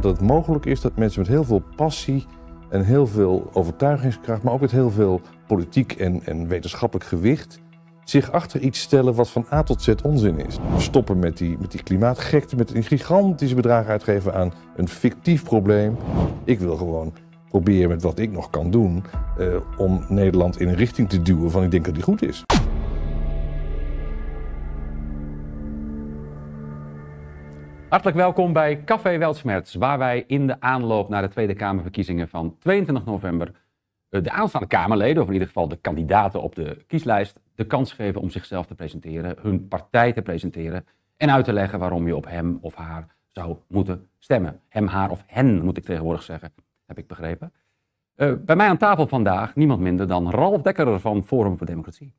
Dat het mogelijk is dat mensen met heel veel passie en heel veel overtuigingskracht, maar ook met heel veel politiek en, en wetenschappelijk gewicht, zich achter iets stellen wat van A tot Z onzin is. Stoppen met die, met die klimaatgekte, met die gigantische bedragen uitgeven aan een fictief probleem. Ik wil gewoon proberen met wat ik nog kan doen eh, om Nederland in een richting te duwen van ik denk dat die goed is. Hartelijk welkom bij Café Weltsmerts, waar wij in de aanloop naar de Tweede Kamerverkiezingen van 22 november eh, de aanstaande Kamerleden, of in ieder geval de kandidaten op de kieslijst, de kans geven om zichzelf te presenteren, hun partij te presenteren en uit te leggen waarom je op hem of haar zou moeten stemmen. Hem, haar of hen moet ik tegenwoordig zeggen, heb ik begrepen. Uh, bij mij aan tafel vandaag niemand minder dan Ralf Dekker van Forum voor Democratie.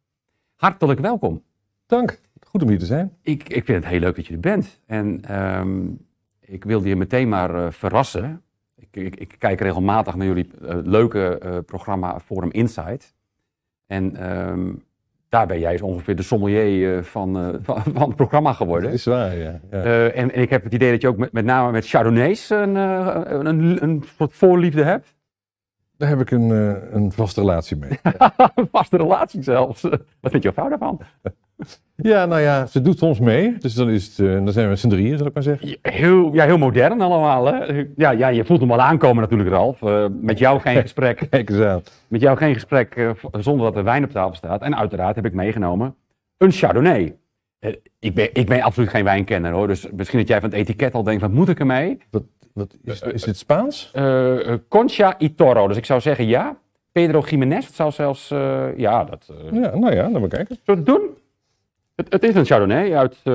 Hartelijk welkom. Dank. Goed om hier te zijn. Ik, ik vind het heel leuk dat je er bent. En um, ik wilde je meteen maar uh, verrassen. Ik, ik, ik, kijk regelmatig naar jullie uh, leuke uh, programma Forum Insight. En um, daar ben jij ongeveer de sommelier van, van, van, het programma geworden. Dat is waar, ja. ja. En, en, ik heb het idee dat je ook met, met name met Chardonnays een, een, een, een soort voorliefde hebt. Daar heb ik een, een vaste relatie mee. een vaste relatie zelfs. Wat vindt jouw vrouw daarvan? Ja, nou ja, ze doet soms mee. Dus dan, is het, uh, dan zijn we met z'n drieën, zal ik maar zeggen. Heel, ja, heel modern allemaal. Hè? Ja, ja, je voelt hem al aankomen natuurlijk, Ralf. Uh, met jou geen gesprek. Kijk eens aan. Met jou geen gesprek uh, zonder dat er wijn op tafel staat. En uiteraard heb ik meegenomen een Chardonnay. ik, ben, ik ben absoluut geen wijnkenner hoor. Dus misschien dat jij van het etiket al denkt, wat moet ik ermee? Wat, wat is, is dit Spaans? Concha y Toro. Dus ik zou zeggen ja. Pedro Jiménez zou zelfs, ja, dat... ja, nou ja, dan maar kijken. Zullen we het doen? Het, het, is een Chardonnay uit, uh,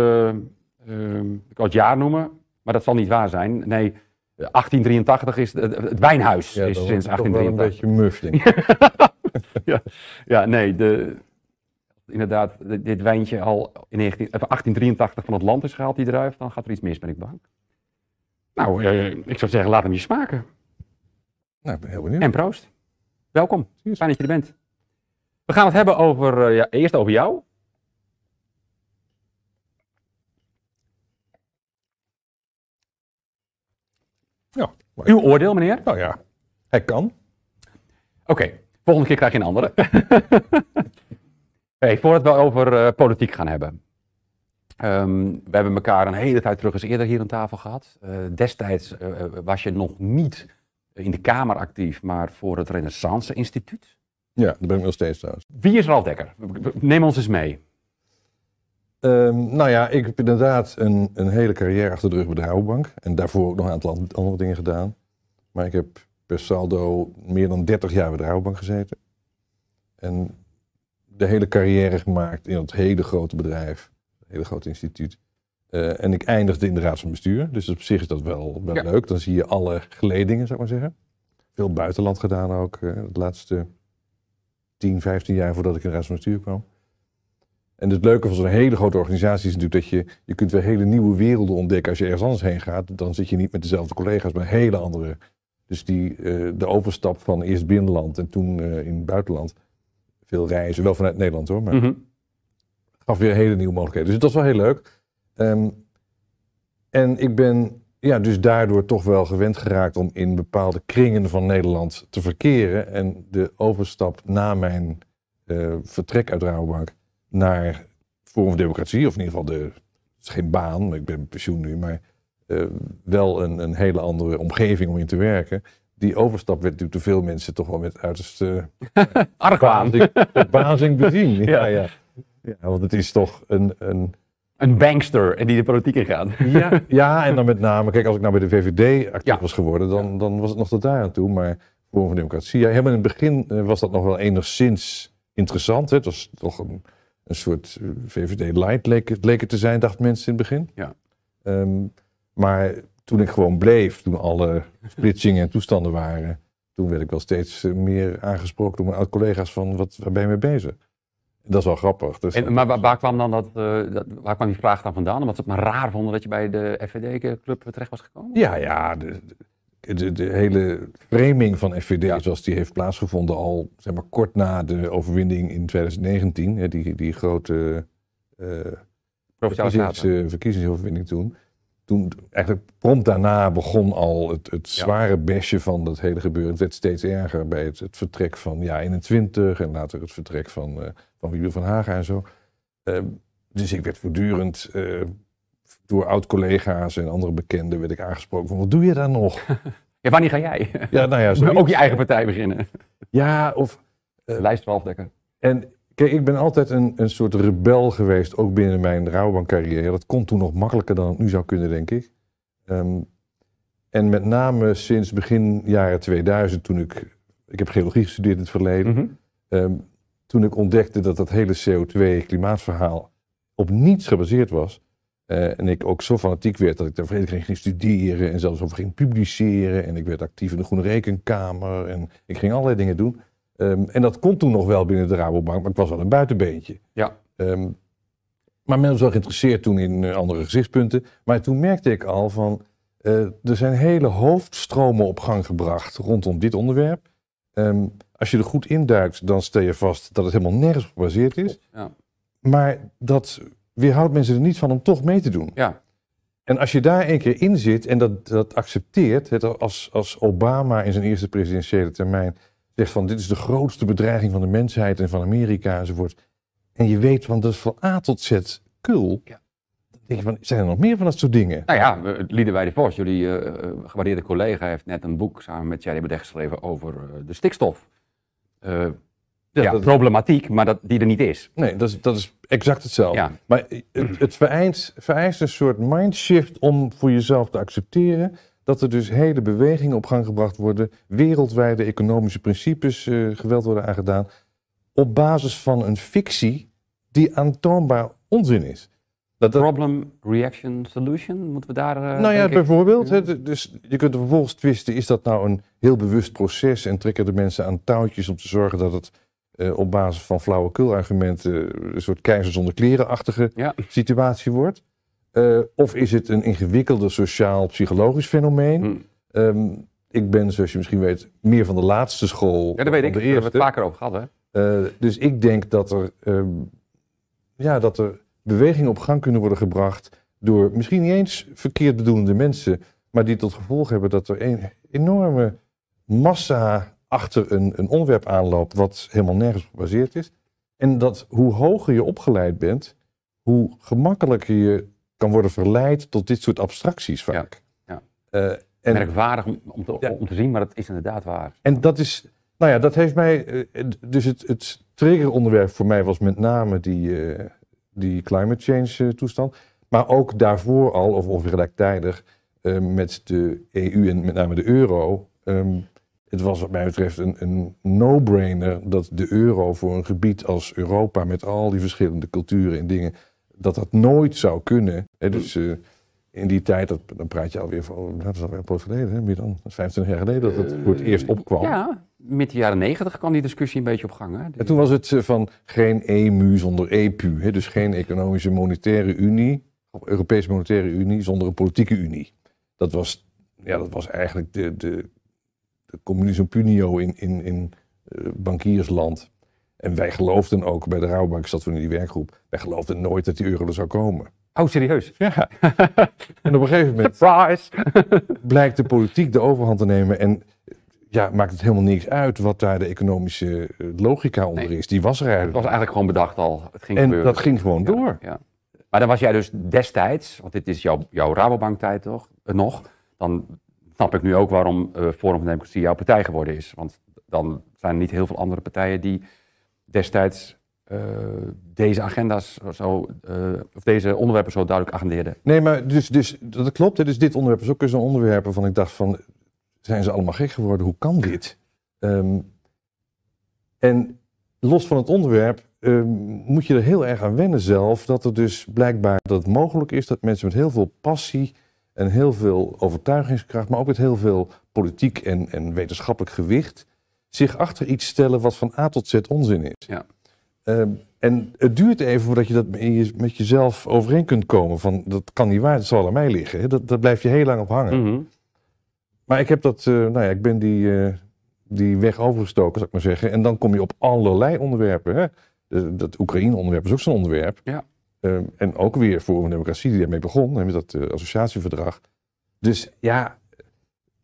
uh, ik kan het jaar noemen, maar dat zal niet waar zijn. Nee, 1883 is het, het wijnhuis ja, is sinds 1883. Wel een beetje muf, ja, ja, nee, de, inderdaad, dit wijntje al in 19, 1883 van het land is gehaald, die druif, dan gaat er iets mis, ben ik bang. Nou, uh, ik zou zeggen, laat hem je smaken. Nou, ik ben heel benieuwd. En proost. Welkom. Fijn dat je er bent. We gaan het hebben over, ja, eerst over jou. Ja. Uw oordeel, meneer? Nou ja, hij kan. Oké, okay. volgende keer krijg je een andere. hey, voordat we over uh, politiek gaan hebben. Um, we hebben elkaar een hele tijd terug eens eerder hier aan tafel gehad. Uh, destijds uh, was je nog niet in de Kamer actief, maar voor het Renaissance Instituut. Ja, daar ben ik nog steeds trouwens. Wie is Ralf Dekker? Neem ons eens mee. Um, nou ja, ik heb inderdaad een, een, hele carrière achter de rug bij de Rabobank. En daarvoor ook nog een aantal andere dingen gedaan. Maar ik heb per saldo meer dan 30 jaar bij de Rabobank gezeten. En de hele carrière gemaakt in dat hele grote bedrijf. Een hele grote instituut. Uh, en ik eindigde in de raad van bestuur. Dus op zich is dat wel, wel ja. leuk. Dan zie je alle geledingen, zou ik maar zeggen. Veel buitenland gedaan ook. Uh, de laatste 10, 15 jaar voordat ik in de raad van bestuur kwam. En het leuke van zo'n hele grote organisatie is natuurlijk dat je, je kunt weer hele nieuwe werelden ontdekken. Als je ergens anders heen gaat, dan zit je niet met dezelfde collega's, maar hele andere. Dus die, uh, de overstap van eerst binnenland en toen uh, in het buitenland. Veel reizen, wel vanuit Nederland hoor, maar mm -hmm. gaf weer hele nieuwe mogelijkheden. Dus dat was wel heel leuk. Um, en ik ben ja, dus daardoor toch wel gewend geraakt om in bepaalde kringen van Nederland te verkeren. En de overstap na mijn uh, vertrek uit Rabobank naar Forum voor Democratie, of in ieder geval de, het is geen baan, ik ben pensioen nu, maar uh, wel een, een hele andere omgeving om in te werken. Die overstap werd natuurlijk door veel mensen toch wel met uiterste uh, argwaan, verbazing bezien. Ja, ja. ja, want het is toch een, een een bankster en die de politiek ingaat. Ja, ja, en dan met name, kijk, als ik nou bij de VVD actief ja. was geworden, dan, dan was het nog tot daar aan toe. Maar Forum voor Democratie, ja, helemaal in het begin uh, was dat nog wel enigszins interessant. Hè? Het was toch een, een soort VVD-light leek, leek het te zijn, dachten mensen in het begin. Ja. Um, maar toen ik gewoon bleef, toen alle splitsingen en toestanden waren, toen werd ik wel steeds meer aangesproken door mijn oud-collega's van, wat, waar ben je mee bezig? Dat is wel grappig. Dus en, maar waar, waar, kwam dan dat, uh, dat, waar kwam die vraag dan vandaan? Omdat ze het maar raar vonden dat je bij de FVD-club terecht was gekomen? Ja, ja. De, de, de hele framing van FVD ja. zoals die heeft plaatsgevonden al zeg maar, kort na de overwinning in 2019. Hè, die, die grote uh, verkiezings, verkiezingsoverwinning toen. toen eigenlijk prompt daarna begon al het, het Ja. zware besje van dat hele gebeuren. Het werd steeds erger bij het, het vertrek van ja 21 en later het vertrek van, eh van Wiebe van Haga en zo. Ehm, dus ik werd voortdurend door oud-collega's en andere bekenden werd ik aangesproken van wat doe je daar nog? Ja, wanneer ga jij? ja, nou ja, ook je eigen partij beginnen. Ja, of Lijst 12 dekken. En kijk, ik ben altijd een, een soort rebel geweest, ook binnen mijn rouwbankcarrière. Dat kon toen nog makkelijker dan het nu zou kunnen, denk ik. Ehm, en met name sinds begin jaren 2000, toen ik... Ik heb geologie gestudeerd in het verleden. Mhm. Ehm, toen ik ontdekte dat dat hele CO2-klimaatverhaal op niets gebaseerd was. Eh, en ik ook zo fanatiek werd dat ik daar volledig ging studeren en zelfs over ging publiceren. En ik werd actief in de Groene Rekenkamer en ik ging allerlei dingen doen. Ehm, en dat kon toen nog wel binnen de Rabobank, maar ik was wel een buitenbeentje. Ja. Ehm, maar men was wel geïnteresseerd toen in eh, andere gezichtspunten. Maar toen merkte ik al van, eh, er zijn hele hoofdstromen op gang gebracht rondom dit onderwerp. Ehm, als je er goed induikt, dan stel je vast dat het helemaal nergens op gebaseerd is. Ja. Maar dat weerhoudt mensen er niet van om toch mee te doen. Ja. En als je daar een keer in zit en dat, dat accepteert, het, als, als Obama in zijn eerste presidentiële termijn zegt van dit is de grootste bedreiging van de mensheid en van Amerika enzovoort. En je weet van dat is van A tot Z kul. Ja. Dan denk je van, zijn er nog meer van dat soort dingen? Nou ja, Liedewij de Vos, jullie eh, gewaardeerde collega, heeft net een boek samen met Thierry Baudet geschreven over eh, de stikstof. Eh, ja, dat- problematiek, maar dat die er niet is. Nee, dat is, dat is exact hetzelfde. Ja. Maar het, het vereist, vereist een soort mindshift om voor jezelf te accepteren dat er dus hele bewegingen op gang gebracht worden, wereldwijde economische principes eh, geweld worden aangedaan, op basis van een fictie die aantoonbaar onzin is. Dat, dat, Problem, reaction, solution, moeten we daar... eh, nou ja, ik- bijvoorbeeld. Dus je kunt er vervolgens twisten, is dat nou een heel bewust proces en trekken de mensen aan touwtjes om te zorgen dat het eh, op basis van flauwekulargumenten een soort keizer zonder kleren-achtige Ja. situatie wordt? Eh, of is het een ingewikkelder sociaal-psychologisch fenomeen? Hm. Ehm, ik ben, zoals je misschien weet, meer van de laatste school Ja, dat weet ik. Daar hebben we het vaker over gehad, hè? Eh, dus ik denk dat er, ehm, ja, dat er bewegingen op gang kunnen worden gebracht door misschien niet eens verkeerd bedoelende mensen, maar die tot gevolg hebben dat er een enorme massa achter een, een onderwerp aanloopt wat helemaal nergens op gebaseerd is. En dat hoe hoger je opgeleid bent, hoe gemakkelijker je kan worden verleid tot dit soort abstracties vaak. ja. Eh, en, Merkwaardig om, om, te, Ja. om te zien, maar dat is inderdaad waar. en dat is, nou ja, dat heeft mij, eh, dus het, het triggeronderwerp voor mij was met name die, eh, die climate change toestand. Maar ook daarvoor al, of ongeveer gelijktijdig, met de EU en met name de euro. ehm, het was wat mij betreft een, een no-brainer dat de euro voor een gebied als Europa met al die verschillende culturen en dingen, dat dat nooit zou kunnen. Hè, dus eh, in die tijd, dat, dan praat je alweer van, oh, dat is alweer een poos geleden, hè, meer dan 25 jaar geleden, dat het voor het eerst opkwam. Ja, midden jaren negentig kwam die discussie een beetje op gang. Hè? Die- En toen was het eh, van geen EMU zonder EPU. Hè? Dus geen economische monetaire unie, of Europese monetaire unie zonder een politieke unie. Dat was, ja, dat was eigenlijk de, de communisme punio in, in, in eh, bankiersland. En wij geloofden ook, bij de Rouwbank ik zat toen in die werkgroep, wij geloofden nooit dat die euro er zou komen. Oh, serieus? Ja. en op een gegeven moment Surprise! blijkt de politiek de overhand te nemen en ja, maakt het helemaal niks uit wat daar de economische eh, logica onder Nee. is. Die was er Het eigenlijk. was eigenlijk gewoon bedacht al. Het ging En gebeuren. dat ging gewoon Ja, door. Ja. Maar dan was jij dus destijds, want dit is jouw, jouw Rabobank-tijd toch, eh, nog. Dan snap ik nu ook waarom eh, Forum van Democratie jouw partij geworden is. Want dan zijn er niet heel veel andere partijen die destijds eh, deze agenda's zo, eh, of deze onderwerpen zo duidelijk agendeerden. Nee, maar dus, dus dat klopt. Hè. Dus dit onderwerp is ook een onderwerp waarvan ik dacht van, zijn ze allemaal gek geworden? Hoe kan dit? Ehm, en los van het onderwerp ehm, moet je er heel erg aan wennen zelf, dat er dus blijkbaar dat mogelijk is dat mensen met heel veel passie en heel veel overtuigingskracht, maar ook met heel veel politiek en, en wetenschappelijk gewicht, zich achter iets stellen wat van A tot Z onzin is. Ja. Ehm, en het duurt even voordat je dat met jezelf overeen kunt komen. Van dat kan niet waar, dat zal aan mij liggen. Dat, dat blijf je heel lang op hangen. Mhm. Maar ik heb dat, eh, nou ja, ik ben die, eh, die weg overgestoken, zou ik maar zeggen. En dan kom je op allerlei onderwerpen. Hè. Dat Oekraïne-onderwerp is ook zo'n onderwerp. Ja. Ehm, en ook weer Forum voor Democratie die daarmee begon, met dat eh, associatieverdrag. Dus ja,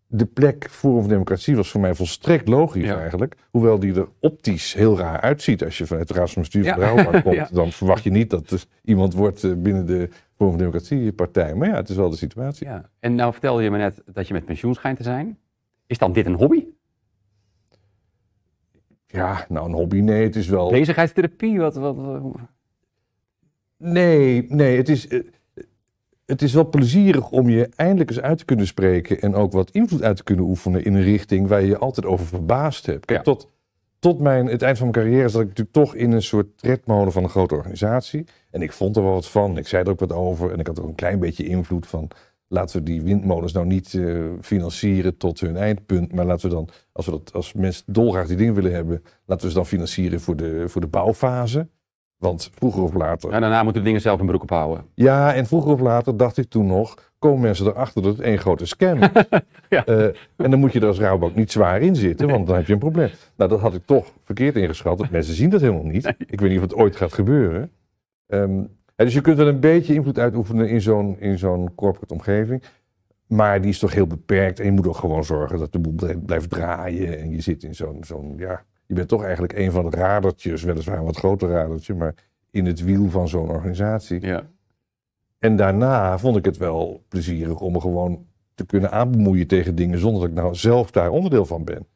de plek Forum voor Democratie was voor mij volstrekt logisch Ja. eigenlijk. Hoewel die er optisch heel raar uitziet. Als je vanuit de Raad van Bestuur van Ja. komt, Ja. dan verwacht je niet dat er iemand wordt eh, binnen de Forum voor Democratie partij. Maar ja, het is wel de situatie. Ja. En nou vertelde je me net dat je met pensioen schijnt te zijn. Is dan dit een hobby? Ja, nou een hobby, nee, het is wel... Bezigheidstherapie? Wat, wat, wat- Nee, nee, het is, eh, het is wel plezierig om je eindelijk eens uit te kunnen spreken en ook wat invloed uit te kunnen oefenen in een richting waar je je altijd over verbaasd hebt. Kijk, Ja. tot, tot mijn, het eind van mijn carrière zat ik natuurlijk toch in een soort tredmolen van een grote organisatie. En ik vond er wel wat van, ik zei er ook wat over en ik had ook een klein beetje invloed van laten we die windmolens nou niet eh, financieren tot hun eindpunt, maar laten we dan, als, we dat, als mensen dolgraag die dingen willen hebben, laten we ze dan financieren voor de, voor de bouwfase. Want vroeger of later Ja, daarna moeten de dingen zelf een broek ophouden. ja, en vroeger of later dacht ik toen nog, komen mensen erachter dat het één grote scam is. Ja. Eh, en dan moet je er als Rabobank niet zwaar in zitten, want dan heb je een probleem. Nou, dat had ik toch verkeerd ingeschat. Mensen zien dat helemaal niet. Ik weet niet of het ooit gaat gebeuren. Ehm, dus je kunt wel een beetje invloed uitoefenen in zo'n, in zo'n corporate omgeving. Maar die is toch heel beperkt. En je moet ook gewoon zorgen dat de boel blijft- blijft draaien. En je zit in zo'n, zo'n ja, je bent toch eigenlijk een van de radertjes, weliswaar een wat groter radertje, maar in het wiel van zo'n organisatie. Ja. En daarna vond ik het wel plezierig om me gewoon te kunnen aanbemoeien tegen dingen zonder dat ik nou zelf daar onderdeel van ben.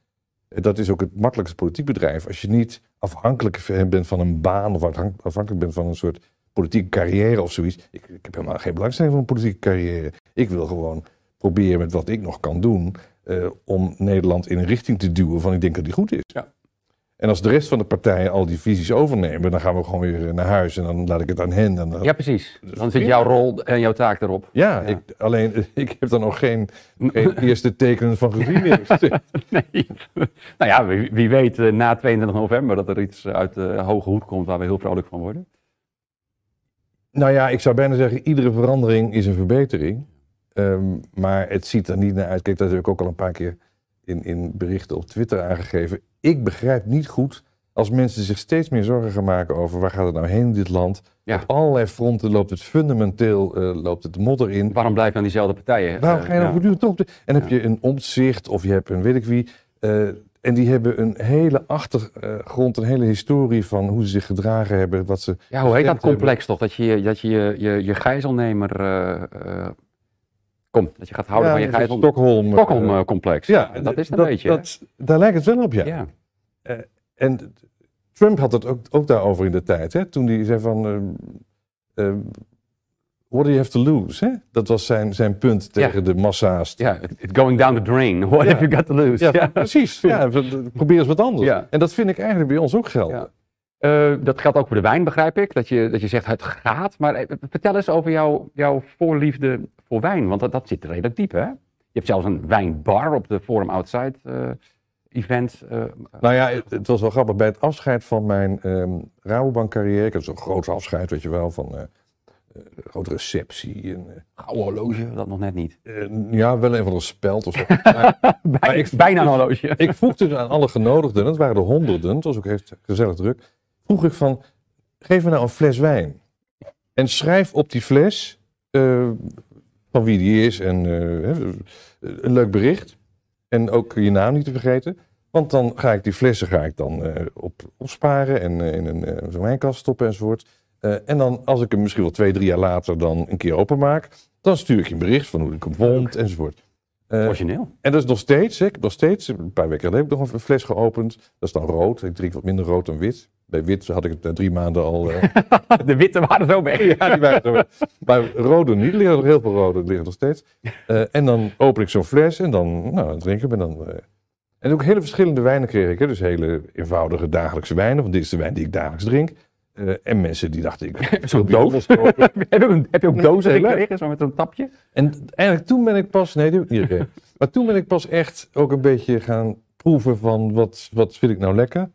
En Dat is ook het makkelijkste politiek bedrijf. Als je niet afhankelijk bent van een baan of afhank- afhankelijk bent van een soort politieke carrière of zoiets. Ik, ik heb helemaal geen belangstelling voor een politieke carrière. Ik wil gewoon proberen met wat ik nog kan doen eh, om Nederland in een richting te duwen van ik denk dat die goed is. Ja. En als de rest van de partijen al die visies overnemen, dan gaan we gewoon weer naar huis en dan laat ik het aan hen. En dan, ja, precies. Dan zit jouw rol en jouw taak erop. Ja, Ja. Ik, alleen eh, ik heb dan nog geen, geen eerste tekenen van gezien. Nee. nou ja, wie, wie weet eh, na 22 november dat er iets uit de hoge hoed komt waar we heel vrolijk van worden. nou ja, ik zou bijna zeggen, iedere verandering is een verbetering. Ehm, maar het ziet er niet naar uit. Kijk, dat heb ik ook al een paar keer in, in berichten op Twitter aangegeven. Ik begrijp niet goed als mensen zich steeds meer zorgen gaan maken over waar gaat het nou heen in dit land. Ja. Op allerlei fronten loopt het fundamenteel eh, loopt het de modder in. Waarom blijven dan diezelfde partijen? Waarom eh, ga je nou ja. voortdurend op? de- En heb je een omzicht of je hebt een weet ik wie. eh, en die hebben een hele achtergrond, een hele historie van hoe ze zich gedragen hebben. Wat ze, Ja, hoe heet dat hebben. complex toch? Dat je dat je, je, je, je gijzelnemer... kom, dat je gaat houden van je gijzel... Stockholm. eh, Stockholm-complex. ja, dat is een beetje. hè? dat- daar lijkt het wel op, ja. ja. En Trump had het ook, ook daarover in de tijd. Hè? Toen hij zei van... eh, eh, what do you have to lose? Hè? Dat was zijn, zijn punt Ja. tegen de massa's. Ja, it- it's going down the drain. What Ja. have you got to lose? Ja, precies. Ja, probeer eens wat anders. Ja. En dat vind ik eigenlijk bij ons ook gelden. Eh, dat geldt ook voor de wijn, begrijp ik. Dat je, dat je zegt het gaat. Maar eh, vertel eens over jouw, jouw voorliefde voor wijn. Want dat, dat zit redelijk diep, hè? Je hebt zelfs een wijnbar op de Forum Outside eh, event. Nou ja, het, het was wel grappig. Bij het afscheid van mijn ehm Rabobank carrière, ik had zo'n groot afscheid, weet je wel, van grote receptie. En, gouden horloge, dat nog net niet. ja, wel een van de speld of zo. maar, Bijna, ik- bijna een horloge. ik vroeg dus aan alle genodigden, het waren er honderden, het was ook echt gezellig druk, vroeg ik van, geef me nou een fles wijn. En schrijf op die fles eh, van wie die is en eh, een leuk bericht. En ook je naam niet te vergeten. Want dan ga ik die flessen ga ik dan eh, op, opsparen en in een wijnkast stoppen enzovoort. En dan als ik hem misschien wel twee, drie jaar later dan een keer openmaak, dan stuur ik je een bericht van hoe ik hem vond enzovoort. Origineel. en dat is nog steeds, hè, ik heb nog steeds, een paar weken geleden heb ik nog een fles geopend. Dat is dan rood. Ik drink wat minder rood dan wit. Bij wit had ik het na drie maanden al. eh, De witte waren zo weg. ja, die waren zo. Maar rode niet. Er liggen nog heel veel rode, liggen nog steeds. Eh, en dan open ik zo'n fles en dan, nou, drink ik hem. En, dan, eh, en ook hele verschillende wijnen kreeg ik. Hè. Dus hele eenvoudige dagelijkse wijnen. Want dit is de wijn die ik dagelijks drink. Eh, en mensen die dachten, ik Zo'n doos. heb, je heb je ook dozen gekregen, zo met een tapje? En eigenlijk toen ben ik pas, nee, die heb ik niet gekregen. Maar toen ben ik pas echt ook een beetje gaan proeven van wat, wat vind ik nou lekker.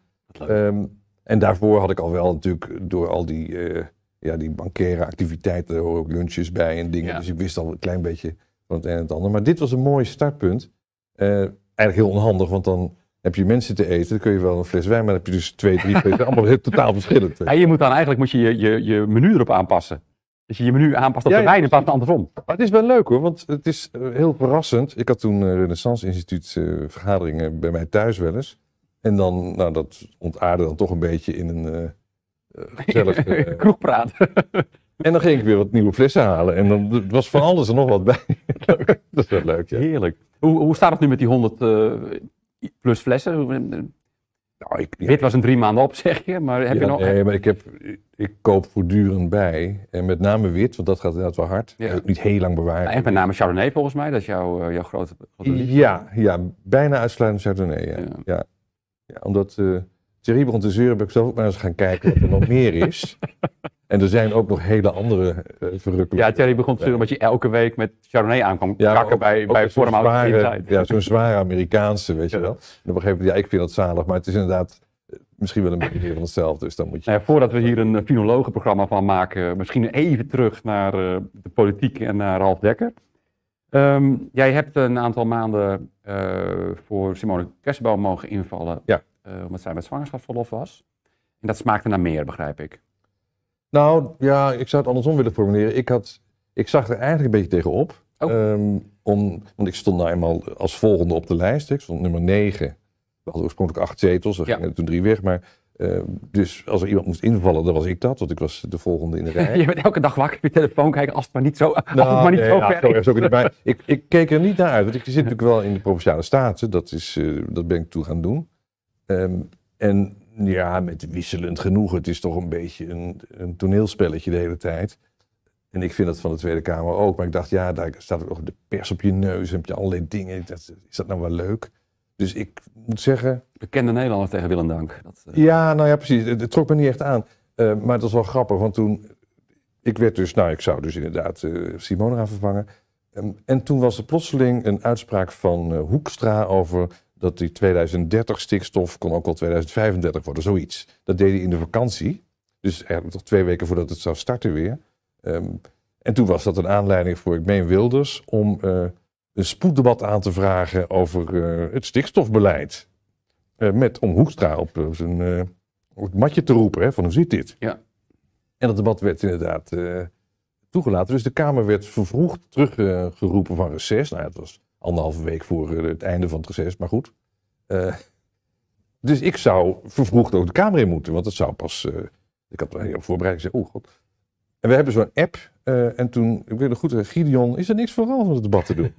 En daarvoor had ik al wel natuurlijk door al die, eh ja, die bankaire activiteiten, er horen ook lunches bij en dingen. Ja. Dus ik wist al een klein beetje van het een en het ander. Maar dit was een mooi startpunt. Eh, eigenlijk heel onhandig, want dan Heb je mensen te eten, dan kun je wel een fles wijn, maar dan heb je dus twee, drie flessen. allemaal heel totaal verschillend. Ja, je moet dan eigenlijk moet je, je, je, je menu erop aanpassen. Dus je je menu aanpast op Ja, de wijn in plaats van andersom. Maar het is wel leuk hoor, want het is eh, heel verrassend. Ik had toen Renaissance Instituut vergaderingen bij mij thuis wel eens. En dan, nou dat ontaarde dan toch een beetje in een eh, gezellig... eh, Kroegpraat. en dan ging ik weer wat nieuwe flessen halen. En dan er was van alles er nog wat bij. dat is wel leuk, ja. Heerlijk. Hoe, hoe staat het nu met die 100 eh, plus flessen? Nou, ik, Wit was een drie maanden op, zeg je. Maar heb ja, je nog... Nee, maar ik, heb, ik koop voortdurend bij. En met name wit, want dat gaat inderdaad wel hard. Ja. Ook niet heel lang bewaren. Ja, en met name Chardonnay volgens mij. Dat is jouw, jouw grote... Ja, ja, bijna uitsluitend Chardonnay. Ja. Ja. Ja. Omdat uh, Thierry begon te zeuren, ben ik zelf ook maar eens gaan kijken wat er nog meer is. En er zijn ook nog hele andere uh, verrukkelijke... Ja, Thierry begon te zeuren omdat je elke week met Chardonnay aankwam Ja, kakken ook- bij, ook bij Forum zware- Inside. Ja, zo'n zware Amerikaanse, weet je wel. En op een gegeven moment, ja, ik vind dat zalig, maar het is inderdaad eh, misschien wel een beetje meer van hetzelfde. Dus dan moet je... Nou ja, voordat we hier een finologenprogramma van maken, misschien even terug naar de politiek en naar Ralf Dekker. Ehm, jij hebt een aantal maanden eh, voor Simone Kersenboom mogen invallen, Ja. eh, omdat zij met zwangerschapsverlof was. En dat smaakte naar meer, begrijp ik. Nou, ja, ik zou het andersom willen formuleren. Ik, had, ik zag er eigenlijk een beetje tegenop. Oh. Ehm, om, want ik stond nou eenmaal als volgende op de lijst. Ik stond nummer 9. We hadden oorspronkelijk acht zetels, er Ja. gingen er toen drie weg. Maar, ehm, dus als er iemand moest invallen, dan was ik dat. Want ik was de volgende in de rij. je bent elke dag wakker op je telefoon kijken als het maar niet zo, als het maar niet nee, zo ver is. ook niet. Ik, ik keek er niet naar uit. Want ik zit natuurlijk wel in de Provinciale Staten. Dat, is, eh, dat ben ik toe gaan doen. Ehm, en ja, met wisselend genoegen. Het is toch een beetje een, een toneelspelletje de hele tijd. En ik vind dat van de Tweede Kamer ook. Maar ik dacht, ja, daar staat ook nog de pers op je neus. En heb je allerlei dingen. Dacht, is dat nou wel leuk? Dus ik moet zeggen, Bekende Nederlander tegen Willem Dank. Dat, eh, ja, nou ja, precies. Het, het trok me niet echt aan. Eh, maar het was wel grappig, want toen... Ik werd dus, nou, ik zou dus inderdaad eh, Simone gaan vervangen. Ehm, en toen was er plotseling een uitspraak van Hoekstra over dat die 2030 stikstof kon ook wel 2035 worden, zoiets. Dat deed hij in de vakantie. Dus eigenlijk toch twee weken voordat het zou starten weer. Ehm, en toen was dat een aanleiding voor, ik meen Wilders, om een spoeddebat aan te vragen over eh, het stikstofbeleid. Eh, met om Hoekstra op, eh, zijn op het matje te roepen, hè, van hoe zit dit? Ja. En dat debat werd inderdaad toegelaten. Dus de Kamer werd vervroegd teruggeroepen van reces. Nou het was anderhalve week voor het einde van het reces, maar goed. Dus ik zou vervroegd ook de Kamer in moeten, want het zou pas... ik had er heel voorbereid gezegd, oh god. En we hebben zo'n app. en toen, ik weet nog goed, Gideon, is er niks vooral om het debat te doen?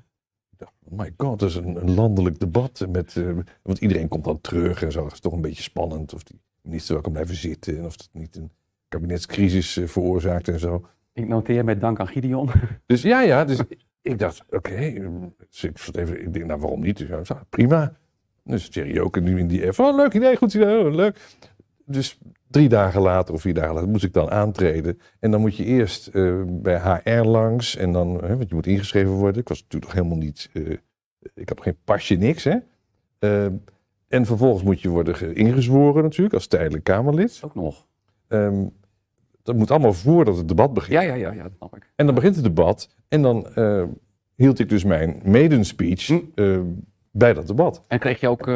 Dacht, oh my god, dat is een, een landelijk debat. Met, eh, want iedereen komt dan terug en zo. Dat is toch een beetje spannend. Of die minister wel kan blijven zitten. En of het niet een kabinetscrisis eh, veroorzaakt en zo. Ik noteer met dank aan Gideon. Dus ja, ja. Dus ik dacht, oké. eh, dus ik, ik denk, nou waarom niet? Dus, ja, prima. Dus Thierry ook en nu in die app. Oh, leuk idee, goed idee, oh, leuk. Dus drie dagen later of vier dagen later moest ik dan aantreden. En dan moet je eerst eh, bij HR langs. En dan, hè, want je moet ingeschreven worden. Ik was natuurlijk nog helemaal niet... eh, ik had geen pasje, niks hè. Eh, en vervolgens moet je worden ge- ingezworen natuurlijk als tijdelijk Kamerlid. Ook nog. Ehm, dat moet allemaal voordat het debat begint. Ja, ja, ja, ja dat snap ik. En dan begint het debat. En dan hield ik dus mijn maiden speech Hm. bij dat debat. En kreeg je ook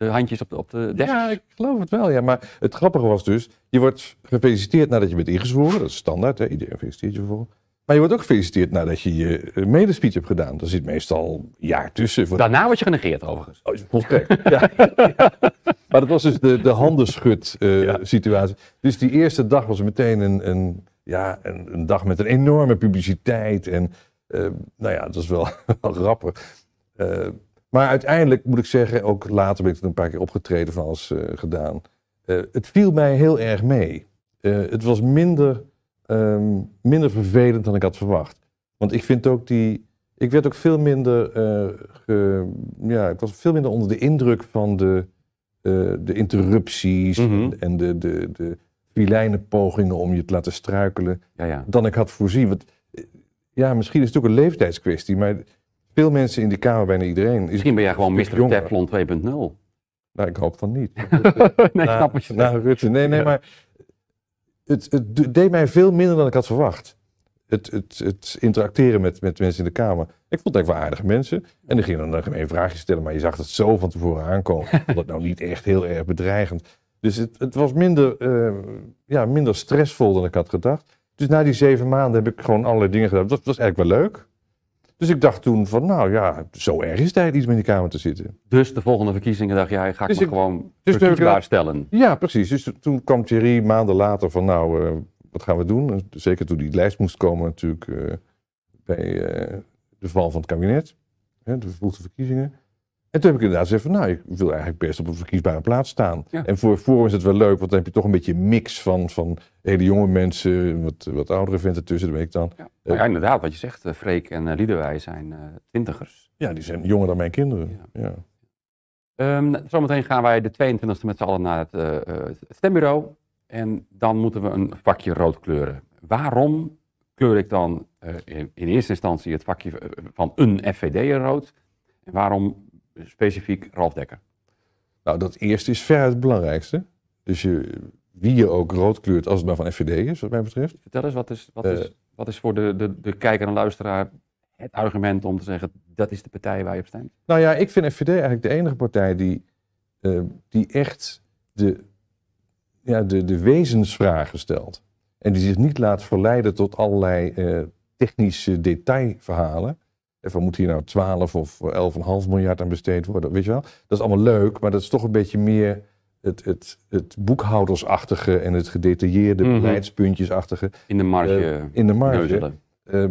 de handjes op de, op de desk? Ja, ik geloof het wel. Ja. Maar het grappige was dus, je wordt gefeliciteerd nadat je bent ingezworen. Dat is standaard, hè? iedereen feliciteert je voor. Maar je wordt ook gefeliciteerd nadat je je eh, medespeech hebt gedaan. Daar zit meestal een jaar tussen. Voor Daarna word je genegeerd overigens. Oh, volstrekt. ja. Ja. Maar dat was dus de, de handenschud eh, Ja. situatie. Dus die eerste dag was meteen een, een, ja, een, een dag met een enorme publiciteit. En eh, nou ja, dat was wel, wel grappig. Maar uiteindelijk moet ik zeggen, ook later ben ik er een paar keer opgetreden van alles eh, gedaan. Eh, het viel mij heel erg mee. Eh, het was minder, ehm, minder vervelend dan ik had verwacht. Want ik vind ook die, ik werd ook veel minder, ge- ja, ik was veel minder onder de indruk van de, de interrupties Mhm. en de, de, de filijne pogingen om je te laten struikelen Ja, ja. dan ik had voorzien. Want, ja, misschien is het ook een leeftijdskwestie, maar veel mensen in die Kamer, bijna iedereen. Is Misschien ben jij gewoon Mr. Teflon 2.0. Nou, ik hoop van niet. nee, na, snap wat je na zegt. Rutte. Nee, nee, Ja. maar het, het de- deed mij veel minder dan ik had verwacht. het, het, het interacteren met, met mensen in de Kamer. Ik vond het echt wel aardige mensen. En die gingen dan een vraagje stellen, maar je zag het zo van tevoren aankomen. Ik vond het nou niet echt heel erg bedreigend. Dus het, het was minder, eh, ja, minder stressvol dan ik had gedacht. Dus na die zeven maanden heb ik gewoon allerlei dingen gedaan. Dat was eigenlijk wel leuk. Dus ik dacht toen van, nou ja, zo erg is het eigenlijk iets met in die Kamer te zitten. Dus de volgende verkiezingen dacht jij, ga ik Dus me ik- gewoon dus verkiesbaar stellen. Ja, precies. Dus toen kwam Thierry maanden later van, nou, eh, wat gaan we doen? En Zeker toen die lijst moest komen natuurlijk eh, bij eh, de val van het kabinet. Hè, de vervroegde verkiezingen. En toen heb ik inderdaad gezegd van, nou, ik wil eigenlijk best op een verkiesbare plaats staan. Ja. En voor Forum is het wel leuk, want dan heb je toch een beetje een mix van, van hele jonge mensen, wat, wat oudere venten tussen, dat weet ik dan. Ja. Maar ja, inderdaad, wat je zegt, eh, Freek en uh, Liedewij zijn eh, twintigers. Ja, die zijn jonger dan mijn kinderen. Ja. Ehm, zometeen gaan wij de 22e met z'n allen naar het eh, eh, het stembureau. En dan moeten we een vakje rood kleuren. Waarom kleur ik dan eh, in, in eerste instantie het vakje eh, van een FVD rood? En waarom specifiek Ralf Dekker? Nou, dat eerste is veruit het belangrijkste. Dus je, wie je ook rood kleurt als het maar van FVD is, wat mij betreft. Vertel eens, wat is, wat Eh. is, wat is voor de, de, de kijker en luisteraar het argument om te zeggen dat is de partij waar je op stemt? Nou ja, ik vind FVD eigenlijk de enige partij die, eh, die echt de, ja, de, de wezensvragen stelt. En die zich niet laat verleiden tot allerlei eh, technische detailverhalen. Van moet hier nou 12 of 11,5 miljard aan besteed worden, weet je wel? Dat is allemaal leuk, maar dat is toch een beetje meer het, het, het boekhoudersachtige en het gedetailleerde Mhm. beleidspuntjesachtige In de marge eh, in de marge. Eh,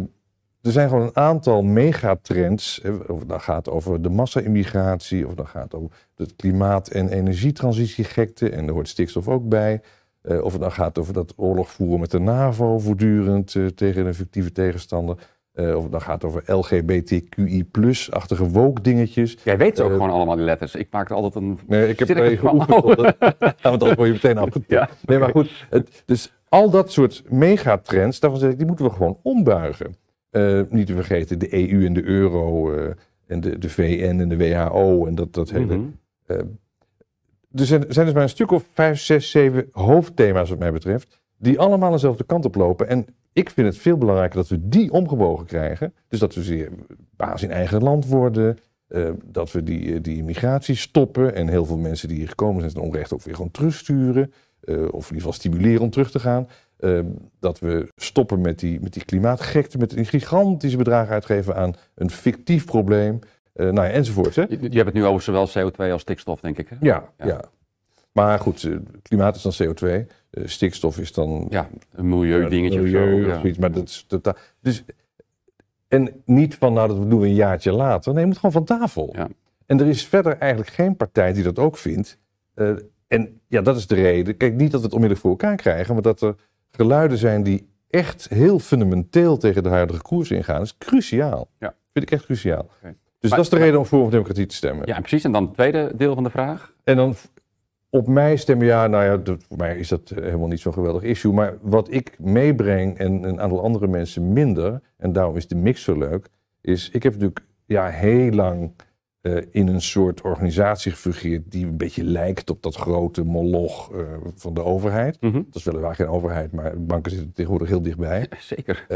er zijn gewoon een aantal megatrends. eh, Of het nou gaat over de massa-immigratie, of het nou gaat over de klimaat- en energietransitiegekte. En daar hoort stikstof ook bij. Eh, of het nou gaat over dat oorlog voeren met de NAVO voortdurend eh, tegen een fictieve tegenstander. Eh, of het nou gaat over LGBTQI+-achtige woke-dingetjes. Jij weet ze ook eh, gewoon allemaal die letters. Ik maak er altijd een... Nee, ik heb er geoefend. anders word je meteen. Ja, Nee, maar goed. Het, dus al dat soort megatrends, daarvan zeg ik, die moeten we gewoon ombuigen. Eh, niet te vergeten de EU en de euro en de, de VN en de WHO en dat, dat hele... Eh, er zijn, zijn dus maar een stuk of vijf, zes, zeven hoofdthema's wat mij betreft, die allemaal dezelfde kant op lopen. En ik vind het veel belangrijker dat we die omgebogen krijgen. Dus dat we weer baas in eigen land worden. eh, dat we die, eh, die immigratie stoppen. En heel veel mensen die hier gekomen zijn, zijn onrecht ook weer gewoon terugsturen. eh, of in ieder geval stimuleren om terug te gaan. Eh, dat we stoppen met die, met die klimaatgekte, met die gigantische bedragen uitgeven aan een fictief probleem. nou ja, enzovoort. Hè? Je, je hebt het nu over zowel CO2 als stikstof, denk ik. Hè? Ja, Ja. ja. Maar goed, eh, klimaat is dan CO2. eh, stikstof is dan Ja, een milieudingetje milieu of of zo. ja. zoiets. Maar dat is totaal. Dus, en niet van, nou, dat doen we een jaartje later. Nee, het moet gewoon van tafel. En er is verder eigenlijk geen partij die dat ook vindt. Eh, en ja, dat is de reden. Kijk, niet dat we het onmiddellijk voor elkaar krijgen, maar dat er geluiden zijn die echt heel fundamenteel tegen de huidige koers ingaan, is cruciaal. Ja. Vind ik echt cruciaal. Dus Maar- dat is de reden om voor of democratie te stemmen. Ja, precies. En dan het tweede deel van de vraag. En dan op mij stemmen, ja, nou ja, dat- voor mij is dat eh, helemaal niet zo'n geweldig issue. Maar wat ik meebreng en een aantal andere mensen minder, en daarom is de mix zo leuk, is ik heb natuurlijk ja, heel lang eh, in een soort organisatie gefungeerd die een beetje lijkt op dat grote moloch eh, van de overheid. Mhm. Dat is weliswaar geen overheid, maar banken zitten tegenwoordig heel dichtbij. Zeker.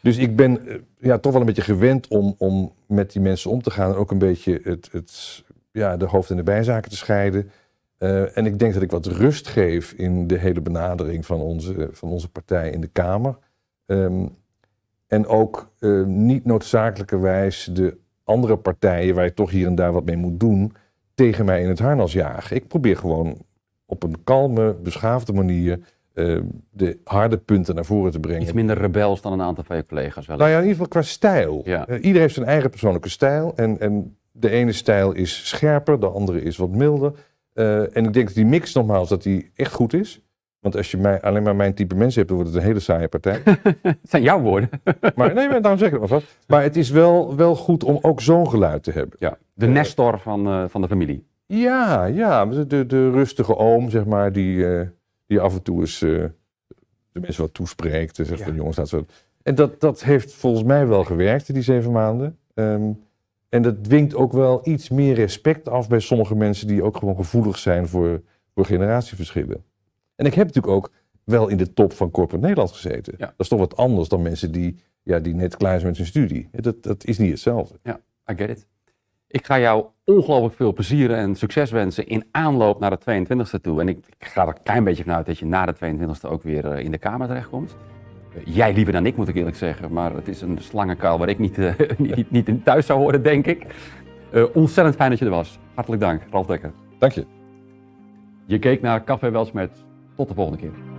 Dus ik ben ja, toch wel een beetje gewend om, om met die mensen om te gaan. En ook een beetje het, het, ja, de hoofd- en de bijzaken te scheiden. Eh, en ik denk dat ik wat rust geef in de hele benadering van onze, van onze partij in de Kamer. Ehm, en ook eh, niet noodzakelijkerwijs de andere partijen, waar je toch hier en daar wat mee moet doen, tegen mij in het harnas jagen. Ik probeer gewoon op een kalme, beschaafde manier eh, de harde punten naar voren te brengen. Iets minder rebels dan een aantal van je collega's wel. Nou ja, in ieder geval qua stijl. Ja. Iedereen heeft zijn eigen persoonlijke stijl. En, en de ene stijl is scherper, de andere is wat milder. Eh, en ik denk dat die mix nogmaals, dat die echt goed is. Want als je mij, alleen maar mijn type mensen hebt, dan wordt het een hele saaie partij. Het zijn jouw woorden. maar nee, maar daarom zeg ik het maar vast. Maar het is wel, wel goed om ook zo'n geluid te hebben. Ja, de Nestor van, eh, van de familie. Ja, ja, de, de, rustige oom, zeg maar, die, eh, die af en toe eens eh, de mensen wat toespreekt. En zegt Ja. van jongens, dat zo. En dat, dat heeft volgens mij wel gewerkt in die zeven maanden. Ehm, en dat dwingt ook wel iets meer respect af bij sommige mensen die ook gewoon gevoelig zijn voor, voor generatieverschillen. En ik heb natuurlijk ook wel in de top van corporate Nederland gezeten. Ja. Dat is toch wat anders dan mensen die, ja, die net klaar zijn met hun studie. Dat, dat is niet hetzelfde. I get it. Ik ga jou ongelooflijk veel plezier en succes wensen in aanloop naar de 22e toe. En ik, ik ga er een klein beetje vanuit dat je na de 22e ook weer eh, in de Kamer terechtkomt. Eh, jij liever dan ik, moet ik eerlijk zeggen. Maar het is een slangenkuil waar ik niet, eh, niet, niet, in thuis zou horen, denk ik. Eh, ontzettend fijn dat je er was. Hartelijk dank, Ralf Dekker. Dank je. Je keek naar Café Welsmet. Tot de volgende keer.